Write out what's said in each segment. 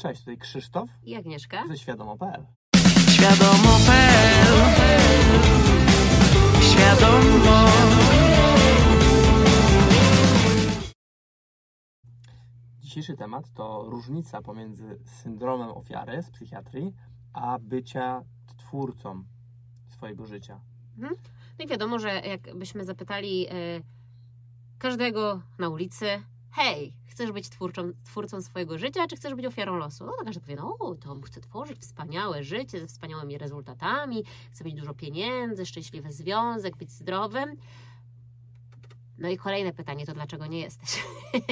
Cześć, tutaj Krzysztof i Agnieszka ze Świadomo.pl. Świadomo.pl Świadomo Dzisiejszy temat to różnica pomiędzy syndromem ofiary z psychiatrii, a bycia twórcą swojego życia. Mhm. No i wiadomo, że jakbyśmy zapytali y, każdego na ulicy, hej, chcesz być twórcą, twórcą swojego życia, czy chcesz być ofiarą losu? No to każdy powie, no to chcę tworzyć wspaniałe życie ze wspaniałymi rezultatami, chcę mieć dużo pieniędzy, szczęśliwy związek, być zdrowym. No i kolejne pytanie, to dlaczego nie jesteś?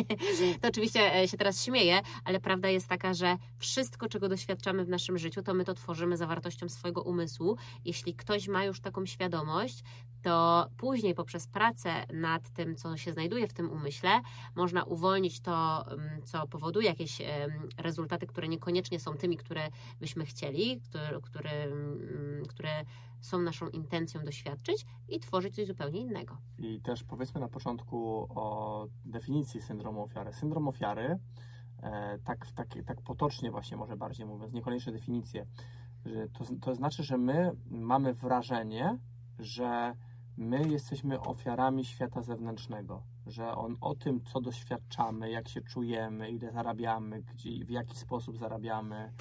to oczywiście e, się teraz śmieję, ale prawda jest taka, że wszystko, czego doświadczamy w naszym życiu, to my to tworzymy zawartością swojego umysłu. Jeśli ktoś ma już taką świadomość, to później poprzez pracę nad tym, co się znajduje w tym umyśle, można uwolnić to, mm, co powoduje jakieś rezultaty, które niekoniecznie są tymi, które byśmy chcieli, które, które, mm, które są naszą intencją doświadczyć i tworzyć coś zupełnie innego. I też powiedzmy na początku o definicji syndromu ofiary. Syndrom ofiary, e, tak, tak, tak potocznie właśnie może bardziej mówiąc, niekoniecznie definicję, to, to znaczy, że my mamy wrażenie, że my jesteśmy ofiarami świata zewnętrznego, że on o tym, co doświadczamy, jak się czujemy, ile zarabiamy, gdzie, w jaki sposób zarabiamy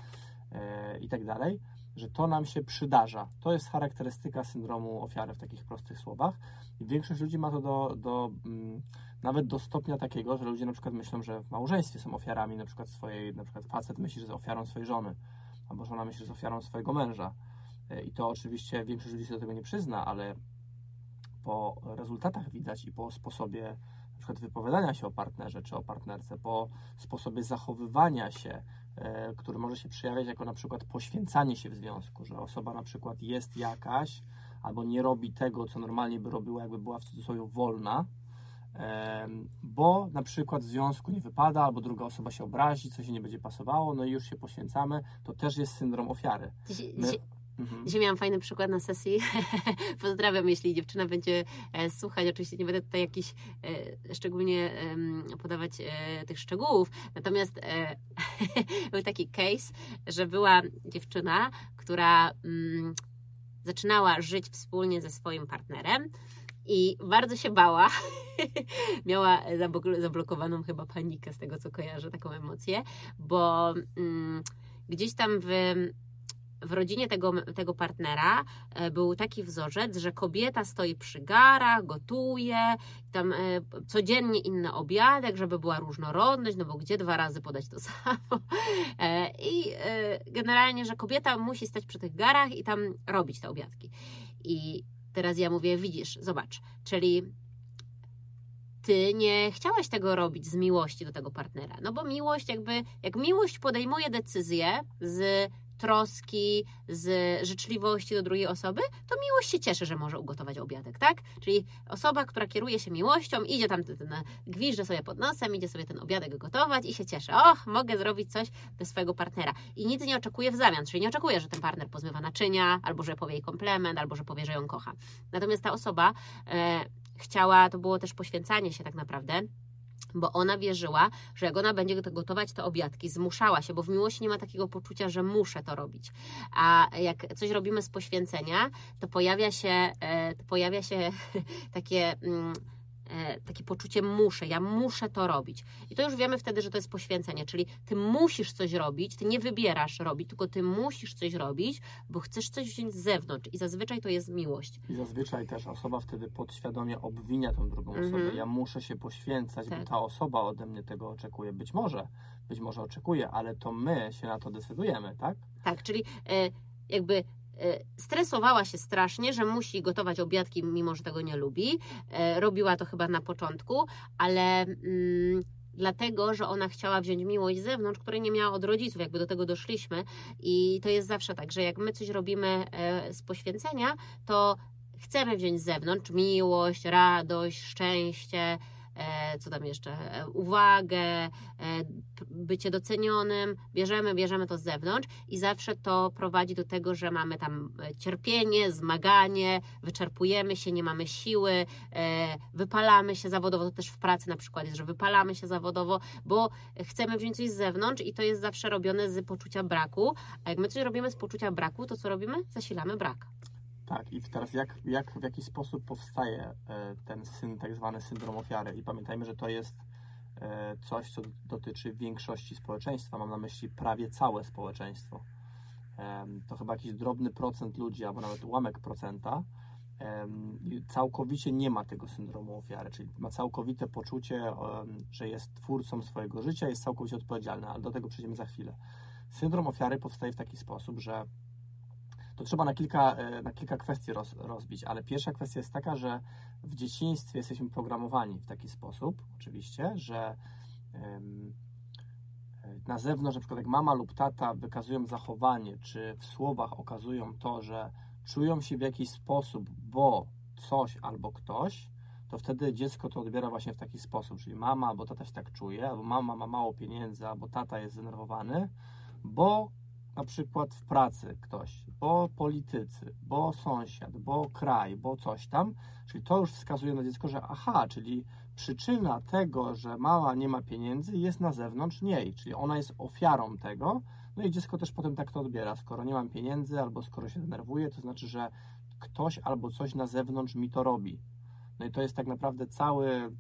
e, i tak dalej, że to nam się przydarza. To jest charakterystyka syndromu ofiary w takich prostych słowach. I większość ludzi ma to do, do mm, nawet do stopnia takiego, że ludzie na przykład myślą, że w małżeństwie są ofiarami na przykład swojej, na przykład facet myśli, że jest ofiarą swojej żony, albo żona myśli, że jest ofiarą swojego męża. E, I to oczywiście większość ludzi się do tego nie przyzna, ale po rezultatach widać i po sposobie na przykład wypowiadania się o partnerze czy o partnerce, po sposobie zachowywania się, który może się przejawiać jako na przykład poświęcanie się w związku, że osoba na przykład jest jakaś albo nie robi tego, co normalnie by robiła, jakby była w cudzysłowie wolna, e, bo na przykład w związku nie wypada, albo druga osoba się obrazi, coś się nie będzie pasowało, no i już się poświęcamy, to też jest syndrom ofiary. My, Mhm. Dzisiaj miałam fajny przykład na sesji. Pozdrawiam, jeśli dziewczyna będzie e, słuchać. Oczywiście nie będę tutaj jakiś e, szczególnie podawać e, tych szczegółów. Natomiast był taki case, że była dziewczyna, która mm, zaczynała żyć wspólnie ze swoim partnerem. I bardzo się bała. Miała zablokowaną chyba panikę z tego, co kojarzę, taką emocję, bo mm, gdzieś tam w w rodzinie tego, tego partnera e, był taki wzorzec, że kobieta stoi przy garach, gotuje, tam e, codziennie inny obiadek, żeby była różnorodność, no bo gdzie dwa razy podać to samo. E, I generalnie, że kobieta musi stać przy tych garach i tam robić te obiadki. I teraz ja mówię, widzisz, zobacz, czyli ty nie chciałaś tego robić z miłości do tego partnera. No bo miłość, jakby, jak miłość podejmuje decyzję z troski, z życzliwości do drugiej osoby, to miłość się cieszy, że może ugotować obiadek, tak? Czyli osoba, która kieruje się miłością, idzie tam, ten, sobie pod nosem, idzie sobie ten obiadek gotować i się cieszy. Och, mogę zrobić coś dla swojego partnera. I nic nie oczekuje w zamian, czyli nie oczekuje, że ten partner pozmywa naczynia, albo że powie jej komplement, albo że powie, że ją kocha. Natomiast ta osoba e, chciała, to było też poświęcanie się tak naprawdę, bo ona wierzyła, że jak ona będzie gotować te obiadki, zmuszała się, bo w miłości nie ma takiego poczucia, że muszę to robić. A jak coś robimy z poświęcenia, to pojawia się, e, to pojawia się takie mm, takie poczucie muszę, ja muszę to robić. I to już wiemy wtedy, że to jest poświęcenie, czyli ty musisz coś robić, ty nie wybierasz robić, tylko ty musisz coś robić, bo chcesz coś wziąć z zewnątrz i zazwyczaj to jest miłość. I zazwyczaj też osoba wtedy podświadomie obwinia tą drugą osobę. Mm -hmm. Ja muszę się poświęcać, tak. bo ta osoba ode mnie tego oczekuje. Być może, być może oczekuje, ale to my się na to decydujemy, tak? Tak, czyli e, jakby E, stresowała się strasznie, że musi gotować obiadki, mimo że tego nie lubi. E, robiła to chyba na początku, ale mm, dlatego, że ona chciała wziąć miłość z zewnątrz, której nie miała od rodziców, jakby do tego doszliśmy. I to jest zawsze tak, że jak my coś robimy e, z poświęcenia, to chcemy wziąć z zewnątrz miłość, radość, szczęście, e, co tam jeszcze, e, uwagę, e, bycie docenionym, bierzemy, bierzemy to z zewnątrz i zawsze to prowadzi do tego, że mamy tam cierpienie, zmaganie, wyczerpujemy się, nie mamy siły, wypalamy się zawodowo, to też w pracy na przykład jest, że wypalamy się zawodowo, bo chcemy wziąć coś z zewnątrz i to jest zawsze robione z poczucia braku, a jak my coś robimy z poczucia braku, to co robimy? Zasilamy brak. Tak, i teraz jak, jak w jaki sposób powstaje e, ten syn, tak zwany syndrom ofiary? I pamiętajmy, że to jest e, coś, co dotyczy większości społeczeństwa. Mam na myśli prawie całe społeczeństwo. To chyba jakiś drobny procent ludzi, albo nawet ułamek procenta, całkowicie nie ma tego syndromu ofiary, czyli ma całkowite poczucie, że jest twórcą swojego życia, jest całkowicie odpowiedzialny, ale do tego przejdziemy za chwilę. Syndrom ofiary powstaje w taki sposób, że to trzeba na kilka, e, na kilka kwestii roz, rozbić, ale pierwsza kwestia jest taka, że w dzieciństwie jesteśmy programowani w taki sposób, oczywiście, że na zewnątrz, na przykład jak mama lub tata wykazują zachowanie, czy w słowach okazują to, że czują się w jakiś sposób, bo coś albo ktoś, to wtedy dziecko to odbiera właśnie w taki sposób, czyli mama albo tata się tak czuje, albo mama ma mało pieniędzy, albo tata jest zdenerwowany, bo na przykład w pracy ktoś, bo politycy, bo sąsiad, bo kraj, bo coś tam, czyli to już wskazuje na dziecko, że aha, czyli przyczyna tego, że mama nie ma pieniędzy jest na zewnątrz niej, czyli ona jest ofiarą tego, no i dziecko też potem tak to odbiera, skoro nie mam pieniędzy albo skoro się denerwuje, to znaczy, że ktoś albo coś na zewnątrz mi to robi. No i to jest tak naprawdę cały,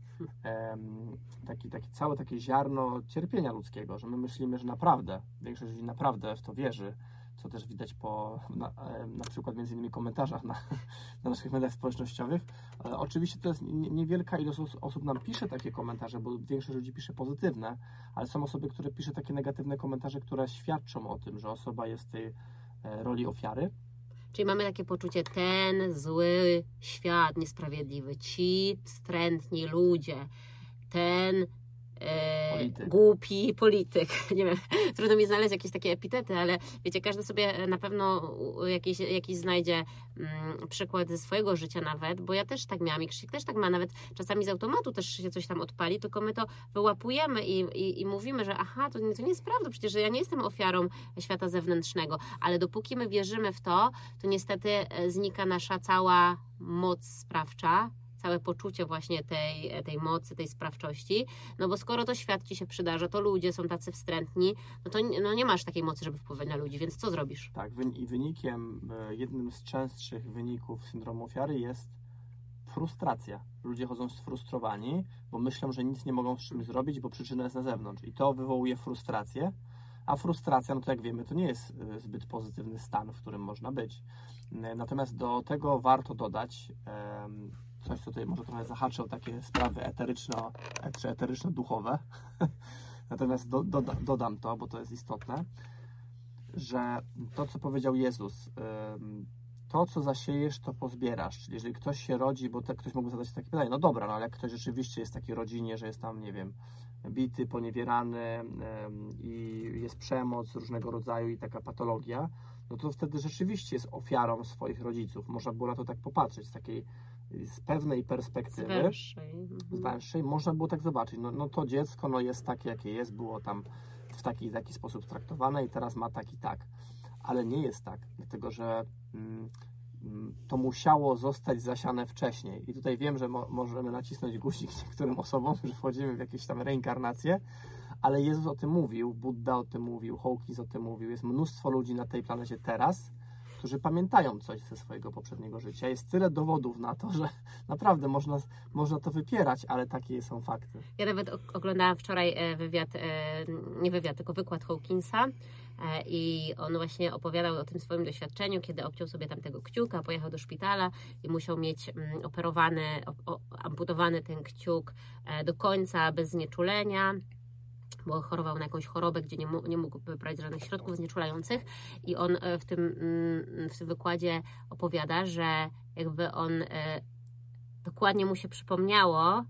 taki, taki, całe takie ziarno cierpienia ludzkiego, że my myślimy, że naprawdę, większość ludzi naprawdę w to wierzy, co też widać po na, na przykład między innymi komentarzach na, na naszych mediach społecznościowych. E, oczywiście to jest niewielka ilość osób nam pisze takie komentarze, bo większość ludzi pisze pozytywne, ale są osoby, które pisze takie negatywne komentarze, które świadczą o tym, że osoba jest w tej e, roli ofiary. Czyli mamy takie poczucie, ten zły świat niesprawiedliwy, ci wstrętni ludzie, ten e, polityk. głupi polityk. Nie wiem, trudno mi znaleźć jakieś takie epitety, ale wiecie, każdy sobie na pewno jakiś, jakiś znajdzie mm, przykład ze swojego życia nawet, bo ja też tak miałam i Krzysiek też tak ma, nawet czasami z automatu też się coś tam odpali, tylko my to wyłapujemy i, i, i mówimy, że aha, to, to nie jest prawda, przecież ja nie jestem ofiarą świata zewnętrznego, ale dopóki my wierzymy w to, to niestety e, znika nasza cała moc sprawcza, całe poczucie właśnie tej, tej mocy, tej sprawczości, no bo skoro to świat Ci się przydarza, to ludzie są tacy wstrętni, no to no nie masz takiej mocy, żeby wpływać na ludzi, więc co zrobisz? Tak, i wynikiem, e, jednym z częstszych wyników syndromu ofiary jest frustracja. Ludzie chodzą sfrustrowani, bo myślą, że nic nie mogą z czymś zrobić, bo przyczyna jest na zewnątrz i to wywołuje frustrację, a frustracja, no to jak wiemy, to nie jest e, zbyt pozytywny stan, w którym można być. E, natomiast do tego warto dodać coś, co tutaj może trochę zahaczy o takie sprawy eteryczno, czy eteryczno-duchowe. Natomiast do, do, dodam to, bo to jest istotne, że to, co powiedział Jezus, to, co zasiejesz, to pozbierasz. Czyli jeżeli ktoś się rodzi, bo ktoś mógł zadać takie pytanie, no dobra, no ale jak ktoś rzeczywiście jest w takiej rodzinie, że jest tam, nie wiem, bity, poniewierany i jest przemoc różnego rodzaju i taka patologia, no to wtedy rzeczywiście jest ofiarą swoich rodziców. Można było na to tak popatrzeć z takiej z pewnej perspektywy, z węższej, z węższej można było tak zobaczyć. No, no to dziecko no jest takie, jakie jest, było tam w taki, taki sposób traktowane i teraz ma tak i tak. Ale nie jest tak, dlatego że mm, mm to musiało zostać zasiane wcześniej. I tutaj wiem, że mo możemy nacisnąć guzik niektórym osobom, że wchodzimy w jakieś tam reinkarnacje, ale Jezus o tym mówił, Buddha o tym mówił, Hawkins o tym mówił. Jest mnóstwo ludzi na tej planecie teraz, którzy pamiętają coś ze swojego poprzedniego życia. Jest tyle dowodów na to, że naprawdę można, można to wypierać, ale takie są fakty. Ja nawet oglądałam wczoraj e, wywiad, e, nie wywiad, tylko wykład Hawkinsa e, i on właśnie opowiadał o tym swoim doświadczeniu, kiedy obciął sobie tamtego kciuka, pojechał do szpitala i musiał mieć mm, operowany, amputowany ten kciuk do końca bez znieczulenia bo chorował na jakąś chorobę, gdzie nie, nie mógł wybrać żadnych środków znieczulających i on e, w tym, mm, w tym wykładzie opowiada, że jakby on e, dokładnie mu się przypomniało,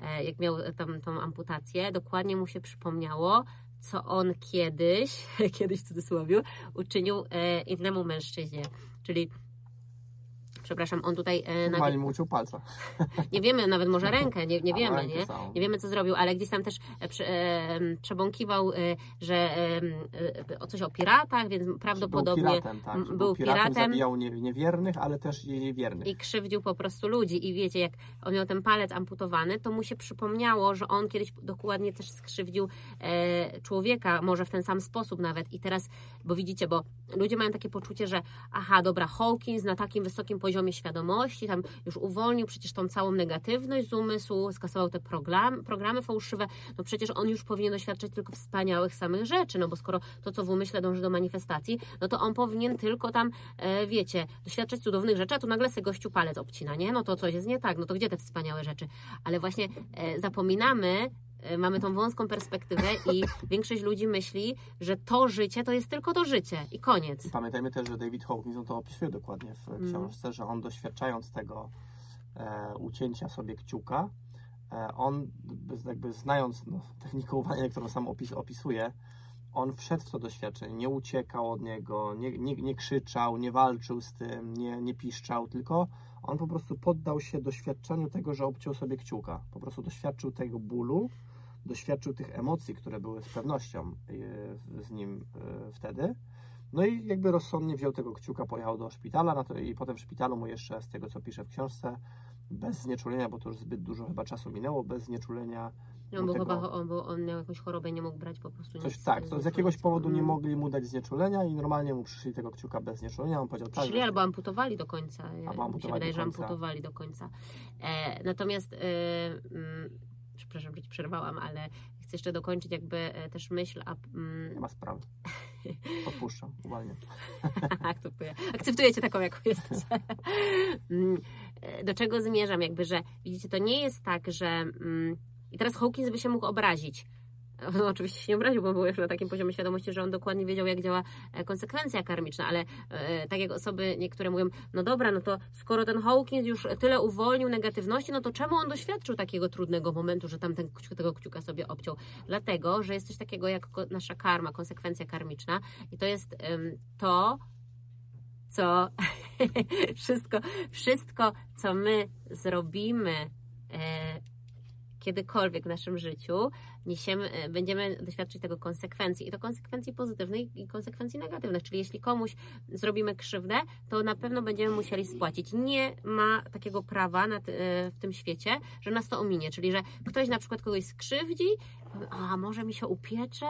e, jak miał tam tą amputację, dokładnie mu się przypomniało, co on kiedyś, kiedyś w cudzysłowie, uczynił innemu mężczyźnie. Czyli przepraszam, on tutaj e, mu uciął palca. nie wiemy, nawet może rękę, nie, nie wiemy, nie? Nie wiemy, co zrobił, ale gdzieś tam też e, prze, e, przebąkiwał, e, że e, o coś o piratach, więc Był prawdopodobnie piratem, tak. był piratem. piratem. Zabijał nie- niewiernych, ale też i wiernych. i krzywdził po prostu ludzi. I wiecie, jak on miał ten palec amputowany, to mu się przypomniało, że on kiedyś dokładnie też skrzywdził e, człowieka, może w ten sam sposób nawet. I teraz, bo widzicie, bo ludzie mają takie poczucie, że aha, dobra, Hawkins na takim wysokim poziomie świadomości, tam już uwolnił przecież tą całą negatywność z umysłu, skasował te program, programy fałszywe, no przecież on już powinien doświadczać tylko wspaniałych samych rzeczy, no bo skoro to, co w umyśle dąży do manifestacji, no to on powinien tylko tam, e, wiecie, doświadczać cudownych rzeczy, a tu nagle se gościu palec obcina, nie? No to coś jest nie tak, no to gdzie te wspaniałe rzeczy? Ale właśnie e, zapominamy, mamy tą wąską perspektywę i większość ludzi myśli, że to życie to jest tylko to życie i koniec. I pamiętajmy też, że David Hawkins to opisuje dokładnie w Mm. książce, że on doświadczając tego e, ucięcia sobie kciuka, e, on jakby znając no, technikę uwalniania, którą sam opis, opisuje, on wszedł w to doświadczenie, nie uciekał od niego, nie, nie, nie krzyczał, nie walczył z tym, nie, nie piszczał, tylko on po prostu poddał się doświadczeniu tego, że obciął sobie kciuka. Po prostu doświadczył tego bólu, doświadczył tych emocji, które były z pewnością e, z nim e, wtedy. No i jakby rozsądnie wziął tego kciuka, pojechał do szpitala na to, i potem w szpitalu mu jeszcze, z tego co pisze w książce, bez znieczulenia, bo to już zbyt dużo chyba czasu minęło, bez znieczulenia On, był tego- chyba, on, był, on miał jakąś chorobę nie mógł brać po prostu Coś nic. tak, z jakiegoś powodu nie Mm. mogli mu dać znieczulenia i normalnie mu przyszli tego kciuka bez znieczulenia. On powiedział tak, Przyszli albo amputowali do końca. Mi się amputowali wydaje, do że amputowali do końca. E, natomiast, e, mm, przepraszam, że ci przerwałam, ale chcę jeszcze dokończyć jakby e, też myśl, a mm, nie ma sprawy. Odpuszczam, uwalniam. akceptuję. Akceptuję cię taką, jaką jesteś. Mm, e, Do czego zmierzam? Jakby, że widzicie, to nie jest tak, że mm, i teraz Hawkins by się mógł obrazić. No, oczywiście się nie obraził, bo był już na takim poziomie świadomości, że on dokładnie wiedział, jak działa e, konsekwencja karmiczna, ale e, tak jak osoby niektóre mówią, no dobra, no to skoro ten Hawkins już tyle uwolnił negatywności, no to czemu on doświadczył takiego trudnego momentu, że tam tego kciuka sobie obciął? Dlatego, że jest coś takiego jak nasza karma, konsekwencja karmiczna i to jest to, co wszystko, wszystko, co my zrobimy e, kiedykolwiek w naszym życiu, niesiemy, e, będziemy doświadczyć tego konsekwencji i to konsekwencji pozytywnych i konsekwencji negatywnych. Czyli jeśli komuś zrobimy krzywdę, to na pewno będziemy musieli spłacić. Nie ma takiego prawa e, w tym świecie, że nas to ominie. Czyli, że ktoś na przykład kogoś skrzywdzi, a może mi się upiecze,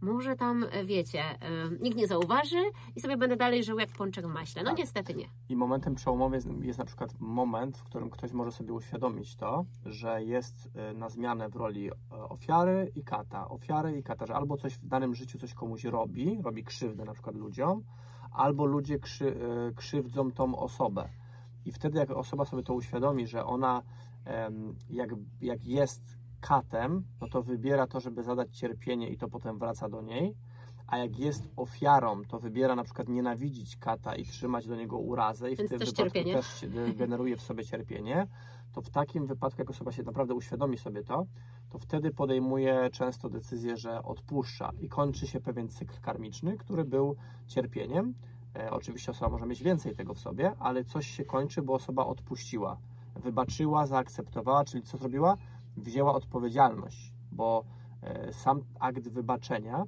może tam, e, wiecie, e, nikt nie zauważy i sobie będę dalej żył jak pączek w maśle. No Tak. niestety nie. I momentem przełomowym jest, jest na przykład moment, w którym ktoś może sobie uświadomić to, że jest y, na zmianę w roli ofiary i kata. Ofiary i kata, że albo coś w danym życiu coś komuś robi, robi krzywdę na przykład ludziom, albo ludzie krzy, krzywdzą tą osobę. I wtedy jak osoba sobie to uświadomi, że ona jak, jak jest katem, no to wybiera to, żeby zadać cierpienie i to potem wraca do niej, a jak jest ofiarą, to wybiera na przykład nienawidzić kata i trzymać do niego urazę i Więc w tym też wypadku cierpienie. też generuje w sobie cierpienie, to w takim wypadku, jak osoba się naprawdę uświadomi sobie to, to wtedy podejmuje często decyzję, że odpuszcza i kończy się pewien cykl karmiczny, który był cierpieniem. E, oczywiście osoba może mieć więcej tego w sobie, ale coś się kończy, bo osoba odpuściła, wybaczyła, zaakceptowała, czyli co zrobiła? Wzięła odpowiedzialność, bo e, sam akt wybaczenia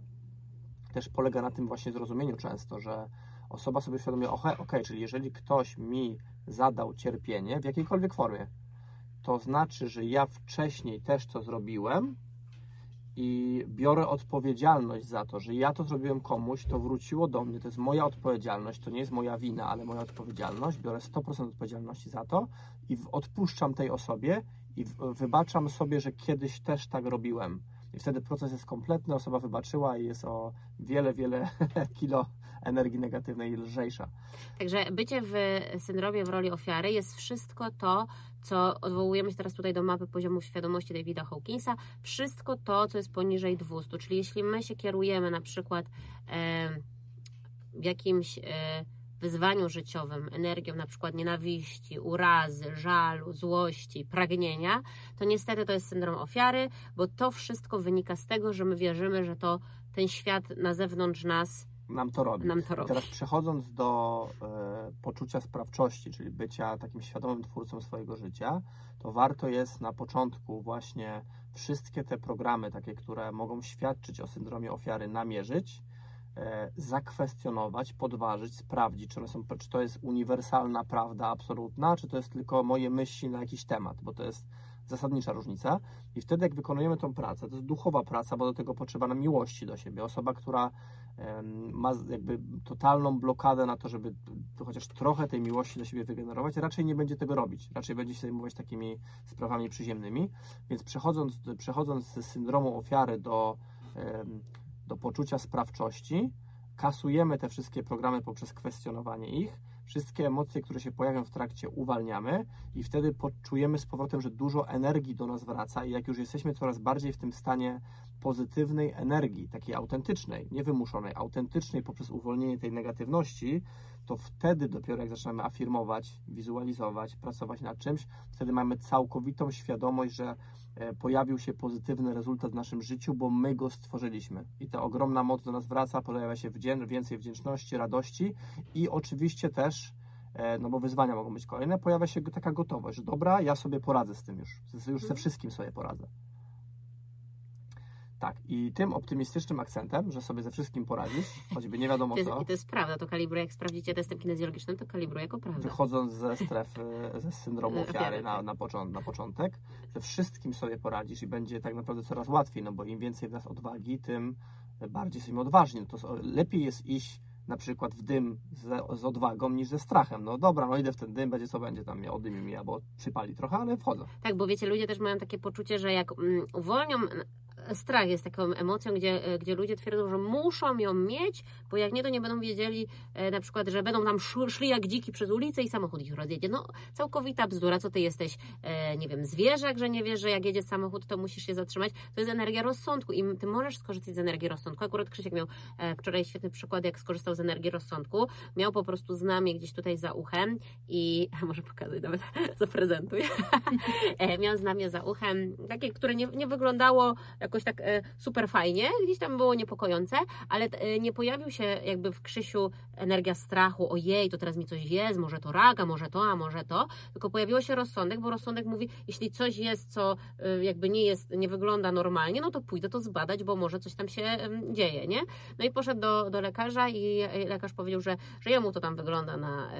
też polega na tym właśnie zrozumieniu często, że osoba sobie świadomie, ok, czyli jeżeli ktoś mi zadał cierpienie w jakiejkolwiek formie, to znaczy, że ja wcześniej też to zrobiłem i biorę odpowiedzialność za to, że ja to zrobiłem komuś, to wróciło do mnie, to jest moja odpowiedzialność, to nie jest moja wina, ale moja odpowiedzialność, biorę 100% odpowiedzialności za to i odpuszczam tej osobie i wybaczam sobie, że kiedyś też tak robiłem. I wtedy proces jest kompletny, osoba wybaczyła i jest o wiele, wiele kilo energii negatywnej lżejsza. Także bycie w syndromie w roli ofiary jest wszystko to, co odwołujemy się teraz tutaj do mapy poziomów świadomości Davida Hawkinsa, wszystko to, co jest poniżej 200. Czyli jeśli my się kierujemy na przykład e, jakimś e, wyzwaniu życiowym, energią na przykład nienawiści, urazy, żalu, złości, pragnienia, to niestety to jest syndrom ofiary, bo to wszystko wynika z tego, że my wierzymy, że to ten świat na zewnątrz nas nam to robi. nam to robi. teraz przechodząc do e, poczucia sprawczości, czyli bycia takim świadomym twórcą swojego życia, to warto jest na początku właśnie wszystkie te programy, takie, które mogą świadczyć o syndromie ofiary, namierzyć, zakwestionować, podważyć, sprawdzić, czy, one są, czy to jest uniwersalna prawda absolutna, czy to jest tylko moje myśli na jakiś temat, bo to jest zasadnicza różnica. I wtedy, jak wykonujemy tą pracę, to jest duchowa praca, bo do tego potrzeba nam miłości do siebie. Osoba, która ma jakby totalną blokadę na to, żeby chociaż trochę tej miłości do siebie wygenerować, raczej nie będzie tego robić. Raczej będzie się zajmować takimi sprawami przyziemnymi. Więc przechodząc, przechodząc z syndromu ofiary do, do poczucia sprawczości, kasujemy te wszystkie programy poprzez kwestionowanie ich. Wszystkie emocje, które się pojawią w trakcie, uwalniamy i wtedy poczujemy z powrotem, że dużo energii do nas wraca i jak już jesteśmy coraz bardziej w tym stanie pozytywnej energii, takiej autentycznej, niewymuszonej, autentycznej poprzez uwolnienie tej negatywności, to wtedy dopiero jak zaczynamy afirmować, wizualizować, pracować nad czymś, wtedy mamy całkowitą świadomość, że e, pojawił się pozytywny rezultat w naszym życiu, bo my go stworzyliśmy. I ta ogromna moc do nas wraca, pojawia się wdzię- więcej wdzięczności, radości i oczywiście też, e, no bo wyzwania mogą być kolejne, pojawia się taka gotowość, że dobra, ja sobie poradzę z tym już, już ze wszystkim sobie poradzę. Tak, i tym optymistycznym akcentem, że sobie ze wszystkim poradzisz, choćby nie wiadomo co, I to jest prawda, to kalibruje, jak sprawdzicie testem kinezjologicznym, to kalibruje jako prawda. wychodząc ze strefy, ze syndromu Ofiary, na, tak. na, począt, na początek, ze wszystkim sobie poradzisz i będzie tak naprawdę coraz łatwiej, no bo im więcej w nas odwagi, tym bardziej jesteśmy odważni. No to lepiej jest iść na przykład w dym z, z odwagą niż ze strachem. No dobra, no idę w ten dym, będzie co będzie tam, mnie odymi mi albo przypali trochę, ale wchodzę. Tak, bo wiecie, ludzie też mają takie poczucie, że jak mm, uwolnią. Strach jest taką emocją, gdzie, e, gdzie ludzie twierdzą, że muszą ją mieć, bo jak nie, to nie będą wiedzieli e, na przykład, że będą tam szli jak dziki przez ulicę i samochód ich rozjedzie. No, całkowita bzdura. Co ty jesteś, e, nie wiem, zwierzak, że nie wiesz, że jak jedzie samochód, to musisz się zatrzymać. To jest energia rozsądku i ty możesz skorzystać z energii rozsądku. Akurat Krzysiek miał wczoraj świetny przykład, jak skorzystał z energii rozsądku. Miał po prostu znamie gdzieś tutaj za uchem i może pokazać nawet, zaprezentuj. Miał znamie za uchem, takie, które nie, nie wyglądało jakoś tak e, super fajnie, gdzieś tam było niepokojące, ale e, nie pojawił się jakby w Krzysiu energia strachu, ojej, to teraz mi coś jest, może to raga, może to, a może to, tylko pojawiło się rozsądek, bo rozsądek mówi, jeśli coś jest, co e, jakby nie jest, nie wygląda normalnie, no to pójdę to zbadać, bo może coś tam się dzieje, nie? No i poszedł do, do lekarza i lekarz powiedział, że, że jemu to tam wygląda na,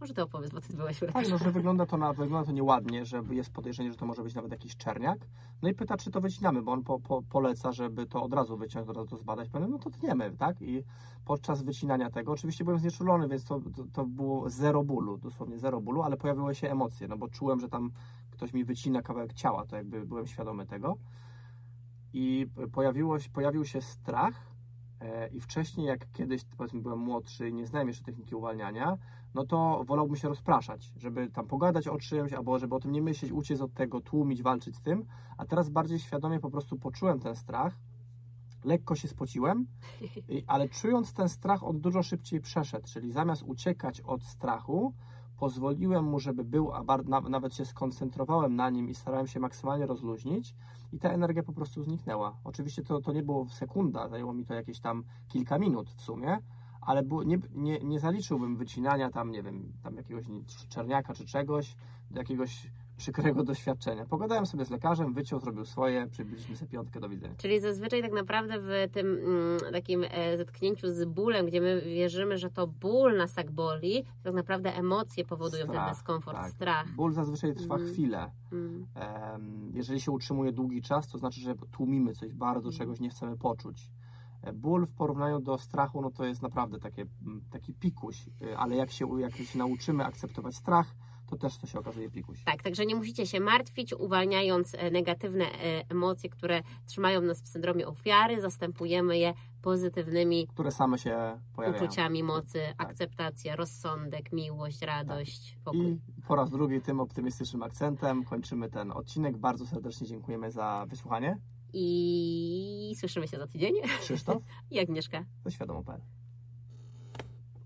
może ty opowiedz, bo ty byłaś u Tak, no, że wygląda to, na, wygląda to nieładnie, że jest podejrzenie, że to może być nawet jakiś czerniak. No i pyta, czy to wycinamy, bo on po, po, poleca, żeby to od razu wyciąć, od razu to zbadać. Powiem, no to tniemy, tak? I podczas wycinania tego, oczywiście byłem znieczulony, więc to, to, to było zero bólu, dosłownie zero bólu, ale pojawiły się emocje, no bo czułem, że tam ktoś mi wycina kawałek ciała, to jakby byłem świadomy tego. I pojawiło, pojawił się strach, i wcześniej, jak kiedyś, powiedzmy, byłem młodszy i nie znałem jeszcze techniki uwalniania, no to wolałbym się rozpraszać, żeby tam pogadać o czymś, albo żeby o tym nie myśleć, uciec od tego, tłumić, walczyć z tym. A teraz bardziej świadomie po prostu poczułem ten strach, lekko się spociłem, ale czując ten strach, on dużo szybciej przeszedł. Czyli zamiast uciekać od strachu, pozwoliłem mu, żeby był, a nawet się skoncentrowałem na nim i starałem się maksymalnie rozluźnić i ta energia po prostu zniknęła. Oczywiście to, to nie było w sekunda, zajęło mi to jakieś tam kilka minut w sumie, ale nie, nie, nie zaliczyłbym wycinania tam, nie wiem, tam jakiegoś czerniaka czy czegoś, jakiegoś przykrego doświadczenia. Pogadałem sobie z lekarzem, wyciął, zrobił swoje, przybiliśmy sobie piątkę, do widzenia. Czyli zazwyczaj tak naprawdę w tym mm, takim e, zetknięciu z bólem, gdzie my wierzymy, że to ból nas tak boli, tak naprawdę emocje powodują ten Strach, dyskomfort, tak. strach. Ból zazwyczaj trwa Mm. chwilę. Mm. Jeżeli się utrzymuje długi czas, to znaczy, że tłumimy coś bardzo, Mhm. czegoś nie chcemy poczuć. E, Ból w porównaniu do strachu, no to jest naprawdę takie, mm, taki pikuś, Y, ale jak się, jak się nauczymy akceptować strach, to też to się okazuje pikuś. Tak, także nie musicie się martwić, uwalniając e, negatywne e, emocje, które trzymają nas w syndromie ofiary, zastępujemy je pozytywnymi Które same się pojawiają. uczuciami mocy, akceptacja, rozsądek, miłość, radość, pokój. I po raz drugi tym optymistycznym akcentem kończymy ten odcinek. Bardzo serdecznie dziękujemy za wysłuchanie. I słyszymy się za tydzień. Krzysztof I Agnieszka. ze Świadomo.pl